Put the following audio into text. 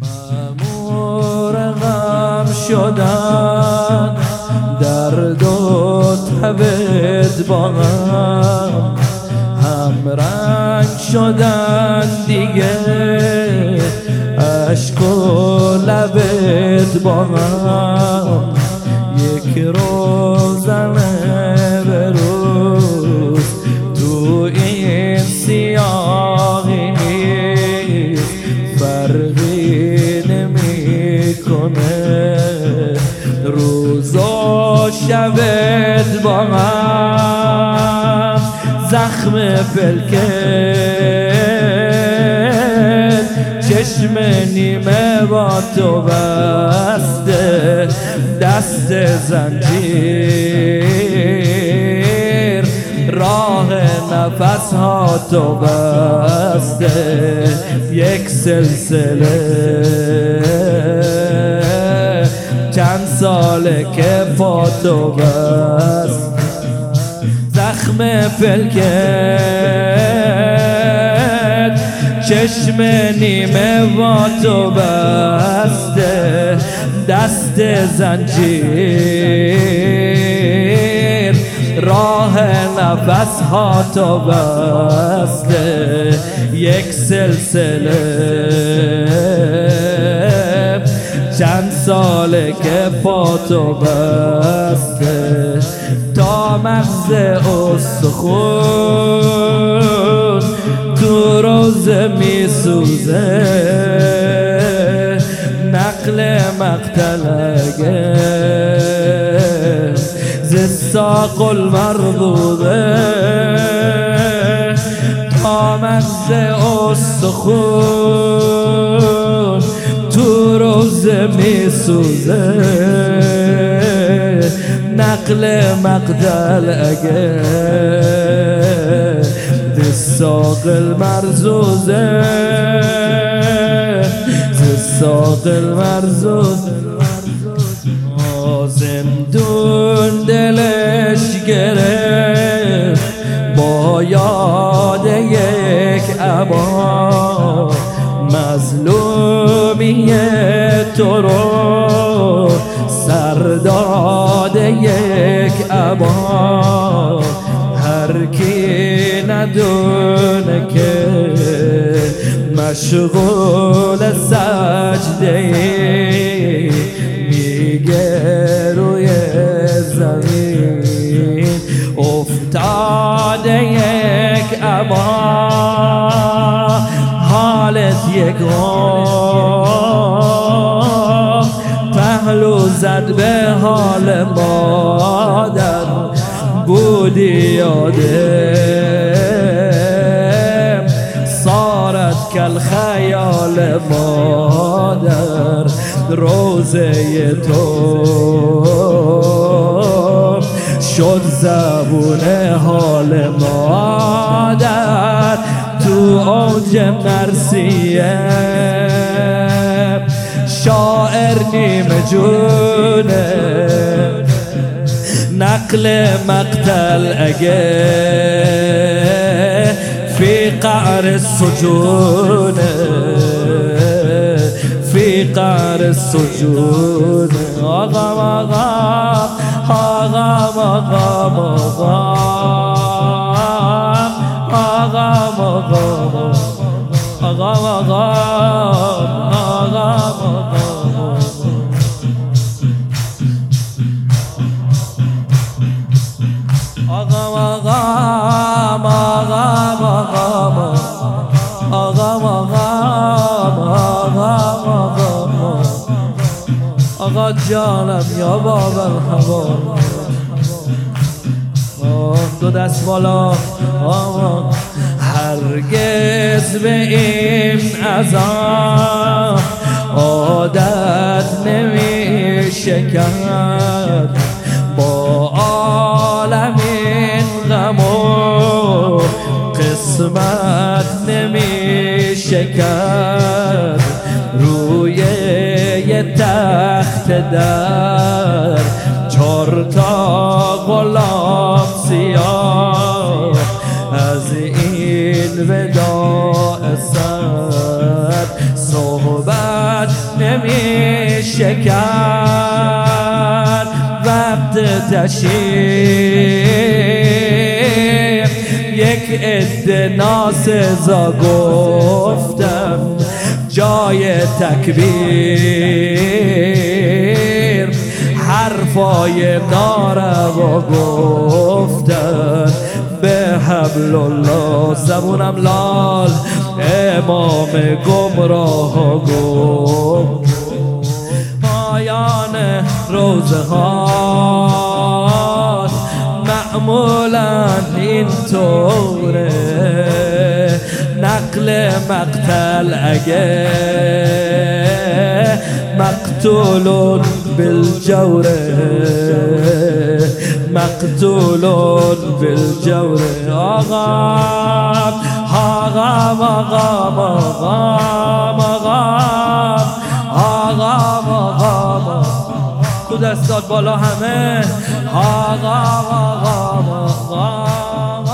مامور غم شدن درد و تبد با هم هم رنگ شدن دیگه عشق و لبت با هم یک روزنه شبت با هم زخم پلکت. چشم نیمه با تو بسته. دست زنجیر. راه نفس ها تو بسته. یک سلسله. ساله که فاتو بست زخم پلکت چشم نیمه با تو بسته. دست زنجیر راه نفس ها تو بسته. یک سلسله چند ساله که پاتو بسته تا مغز استخون تو روزه می سوزه نقل اگه زساق المرضوبه تا مغز استخون سوزه می سوزه. نقل مقدل اگه ساقل مرزوزه. ساقل مرزوزه. زندون دلش گرفت با یاد یک عبا مظلومیه. تو رو سرداد یک عبا. هر کی ندونه که مشغول سجده میگه روی زمین. افتاده یک عبا. حالت یک پهلو زد به حال مادر. بودی یادم. صارت کل خیال مادر. روزه تو. شد زبون حال مادر. تو اوج مرسیه في مجونة نقل مقتل أجي في قعر السجون. في قعر السجون. غضب غضب غضب غضب أغام آقا جانم یا بابا هوا دو دست بالا. هرگز به این عذاب عادت نمیشه کرد. با عالم این غم و قسمت نمیشه کرد. در چار تا غلام سیاه از این وداع سر صحبت نمیشه کرد وقت تشریف یک عده ناسزا گفتم جای تکبیر. حرفای ناروا گفتن. به حبل الله زبونم لال امام گمراه گفت پایان روزه ها معمولا این طوره نقل مقتل اگه مقتول بالجور مقتول بالجور آقا آقا آقا آقا آقا آقا آقا تو دستات بالا همه آقا آقا آقا